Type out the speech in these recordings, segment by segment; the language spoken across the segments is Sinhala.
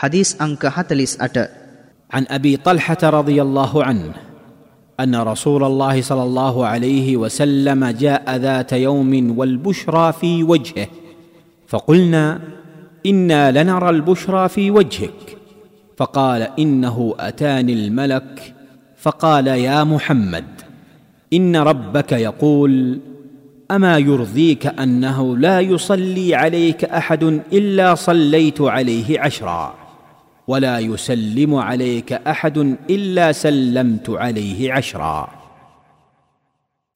حديث أنك هتلس أت عن أبي طلحة رضي الله عنه أن رسول الله صلى الله عليه وسلم جاء ذات يوم والبشرى في وجهه فقلنا إنا لنرى البشرى في وجهك. فقال إنه أتاني الملك. فقال يا محمد إن ربك يقول أما يرضيك أنه لا يصلي عليك أحد إلا صليت عليه عشرا. ولا يسلم عليك احد الا سلمت عليه عشرا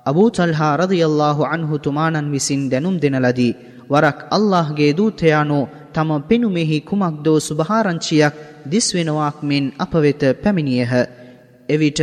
අබූ තල්හා රදියල්ලාහු අන්හු තුමානන් විසින් දැනුම් දෙන ලදී වරක් අල්ලාහ්ගේ දූතයානෝ තම පෙනුමෙහි කුමක්දෝ සුභාරංචියක් දිස්වෙනවාක් මෙන් අප වෙත පැමිණියහ එවිට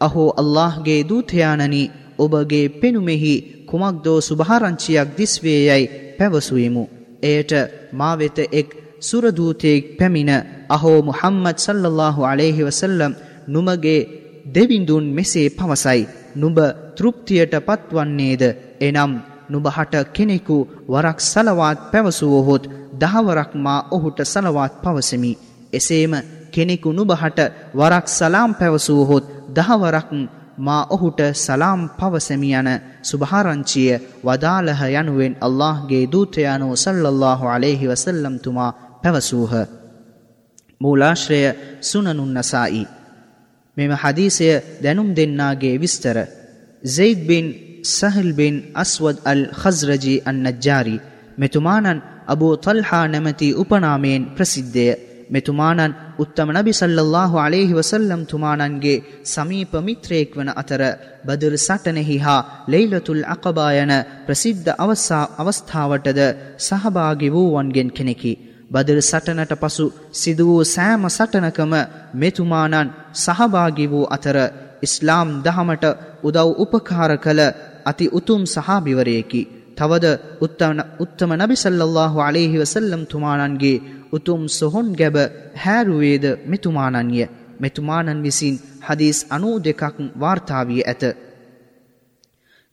අහෝ අල්ලාහ්ගේ දූතයානනි ඔබගේ පෙනුමෙහි කුමක්දෝ සුභාරංචියක් දිස්වේ යයි පැවසුවෙමු එයට මා වෙත එක් සුරදූතයෙක් පැමිණ අහෝ මුහම්මද් සල්ලල්ලාහු අලෙහි වසල්ලම් නුමගේ දෙවිඳුන් මෙසේ පවසයි. නුඹ තෘප්තියට පත්වන්නේද? එනම් නුබහට කෙනෙකු වරක් සලවාත් පැවසුවහොත් දහවරක් මා ඔහුට සලවාත් පවසමි. එසේම කෙනෙකු නුබහට වරක් සලාම් පැවසුවහොත් දහවරක් මා ඔහුට සලාම් පවසමි යන සුභාරංචිය වදාළහ යනුවෙන් අල්ලාහ්ගේ දූතයානෝ සල්ලල්ලාහු අලෙහි වසල්ලම්තුමා පැවසූහ. මූලාශ්‍රය සුනනුන් නසායි මෙම හදීසය දැනුම් දෙන්නාගේ විස්තර زيد بن سهل بن أسود الخزرجي النجاري මෙතුමානන් අබූ තල්හා නැමැති උපනාමයෙන් ප්‍රසිද්ධය මෙතුමානන් උත්තම නබි සල්ලල්ලාහු අලේහි වසල්ලම් තුමානන්ගේ සමීප මිත්‍රයෙක් වන අතර බදර සටනෙහි හා ලෙයිලතුල් අකබා යන ප්‍රසිද්ධ අවස්ථාවටද සහභාගි වූවන්ගෙන් කෙනෙකි. බදර සටනට පසු සිදු වූ සෑම සටනකම මෙතුමානන් සහභාගි වූ අතර ඉස්ලාම් දහමට උදව් උපකාර කළ අති උතුම් සහාභිවරයකි. තවද උත්තම නබි සල්ලල්ලාහු අලේහි වසල්ලම් තුමානන්ගේ උතුම් සොහොන් ගැබ හැරුවේද මෙතුමානන්ය මෙතුමානන් විසින් හදීස් අනූ දෙකක් වාර්තාාවිය ඇත.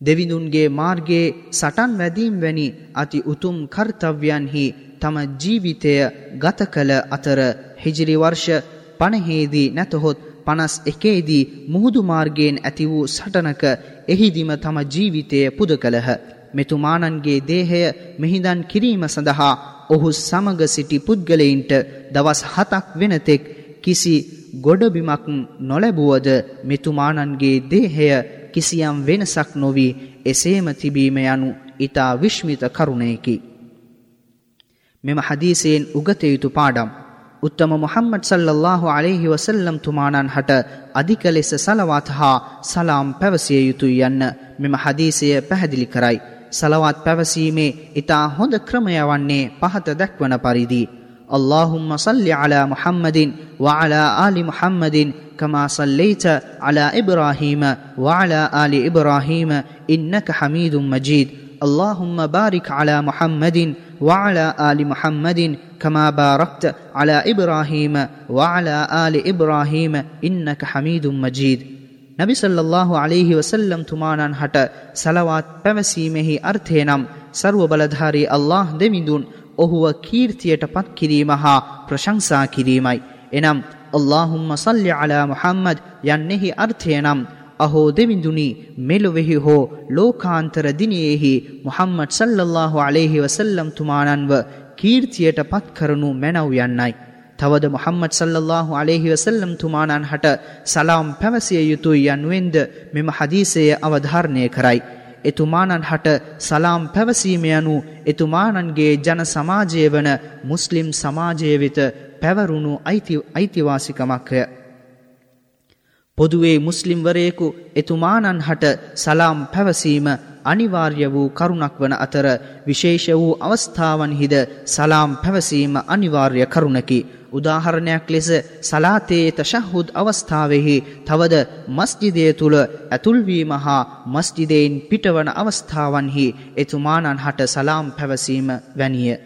දෙවිඳුන්ගේ මාර්ගයේ සටන් වැදීම් වැනි අති උතුම් කර්තව්‍යන්හි තම ජීවිතය ගත කළ අතර හිජිරි වර්ෂ පණහේදී නැතහොත් පනස් එකේදී මුහුදු මාර්ගයෙන් ඇති වූ සටනක එහිදිම තම ජීවිතය පුද කළහ. මෙතුමානන්ගේ දේහය මෙහිදන් කිරීම සඳහා ඔහු සමග සිටි පුද්ගලයින්ට දවස් හතක් වෙනතෙක් කිසි ගොඩබිමක් නොලැබුවද මෙතුමානන්ගේ දේහය කිසියම් වෙනසක් නොවී එසේම තිබීම යනු ඊතා විශ්මිත කරුණයකි. මෙම හදීසයෙන් උගත යුතු පාඩම් උත්තම මුහම්මඩ් සල්ලල්ලාහු අලයිහි වසල්ලම් තුමානන් හට අධික ලෙස සලවාත් හා සලාම් පැවසිය යුතුය යන්න මෙම හදීසය පැහැදිලි කරයි. සලවත් පැවසීමේ ඉතා හොඳ ක්‍රමය වන්නේ පහත දැක්වන පරිදි. اللهم صل على محمد وعلى آل محمد كما صليت على إبراهيم وعلى آل إبراهيم إنك حميد مجيد اللهم بارك على محمد وعلى وعلى آل محمد كما باركت على إبراهيم وعلى آل إبراهيم إنك حميد مجيد නබි සල්ලල්له අලෙහි වසල්ලම් තුමානන් හට සලවාත් පැවසීමෙහි අර්ථය නම් සරුව බලධාරී අල්له දෙමිඳුන් ඔහුව කීර්තියට පත් කිරීම හා ප්‍රශංසා කිරීමයි. එනම් ඔල්لهහුම්ම සල්ලි අලා මුහම්මද යන්නෙහි අර්ථය නම් අහෝ දෙවිඳුනි මෙලොවෙහි හෝ ලෝකාන්තර දිනයෙහි මුහම්මඩ් සල්ලල්ලාහු අලයිහි වසල්ලම් තුමානන්ව කීර්තියට පත් කරනු මැනව් යන්නයි. තවද මොහම්මද සල්ලල්ලාහු අලෙහි වසල්ලම් තුමානන් හට සලාම් පැවසිය යුතුයි යනුවෙන්ද මෙම හදීසය අවධාරණය කරයි. එතුමානන් හට සලාම් පැවසීම යනු එතුමානන්ගේ ජන සමාජය වන මුස්ලිම් සමාජය වෙත පැවරුණු අයිතිවාසිකමක්ය. පොදුවේ මුස්ලිම්වරයෙකු එතුමානන් හට සලාම් පැවසීම අනිවාර්ය වූ කරුණක් වන අතර විශේෂ වූ අවස්ථාවන්හිද සලාම් පැවසීම අනිවාර්ය කරුණකි. උදාහරණයක් ලෙස සලාතයේ තශහුද් අවස්ථාවෙහි තවද මස්ජිදය තුළ ඇතුල්වීම හා මස්ජිදයෙන් පිටවන අවස්ථාවන්හි එතුමානන් හට සලාම් පැවසීම වැනිය.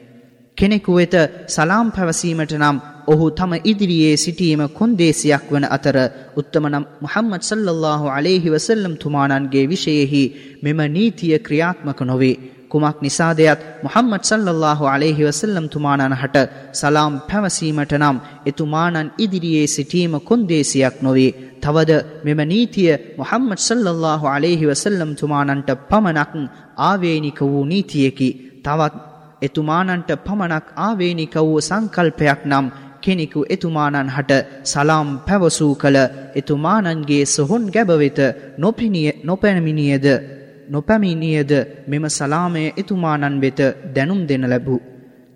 කෙනෙකු වෙත සලාම් පැවසීමට නම් ඔහු තම ඉදිරියේ සිටීම කොන්දේසියක් වන අතර උත්තමනම් මුහම්මද සල්ලල්ලාහු අලේහි වසල්ලම් තුමානන්ගේ විෂයෙහි මෙම නීතිය ක්‍රියාත්මක නොවේ. කුමක් නිසාදයත් මුහම්මද් සල්ලල්ලාහු අලයිහි වසල්ලම් තුමාණන් හට සලාම් පැවසීමට නම් එතුමාණන් ඉදිරියේ සිටීම කොන්දේසියක් නොවේ. තවද මෙම නීතිය මුහම්මද් සල්ලල්ලාහු අලයිහි වසල්ලම් තුමාණන්ට පමණක් ආවේනික වූ නීතියකි. තවත් එතුමාණන්ට පමණක් ආවේනික වූ සංකල්පයක් නම් කෙනෙකු එතුමාණන් හට සලාම් පැවසූ කළ එතුමාණන්ගේ සොහොන් ගැබවෙත නොපිනිය නොපැනමිනියද නොපැමිණියද මෙම සලාමය එතුමාණන් වෙත දැනුම් දෙන ලැබූ.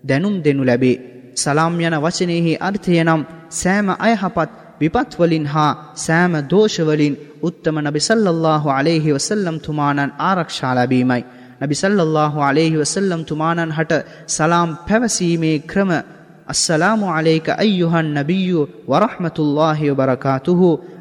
දැනුම් දෙනු ලැබේ. සලාම් යන වචනයෙහි අර්ථය නම් සෑම අයහපත් විපත්වලින් හා සෑම දෝෂවලින් උත්තම නබි සල්ලල්ලාහු අලයිහි වසල්ලම් තුමාණන් ආරක්ෂා ලැබීමයි. නබි සල්ලල්ලාහු අලයිහි වසල්ලම් තුමාණන් හට සලාම් පැවසීමේ ක්‍රම السلام عليك أيها النبي ورحمة الله وبركاته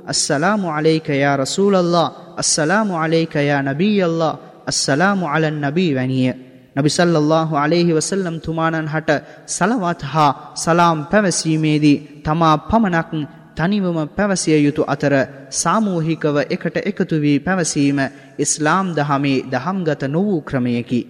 السلام عليك يا رسول الله السلام عليك يا نبي الله السلام على النبي වැනිය නබි සල්ලල්ලාහු අලයිහි වසල්ලම් තුමාණන් හට සලවත් හා සලාම් පැවසීමේදී තමා පමණක් තනිවම පැවසිය යුතු අතර සාමූහිකව එකට එකතු වී පැවසීම ඉස්ලාම් දහමේ දහම්ගත නොවූ ක්‍රමයකි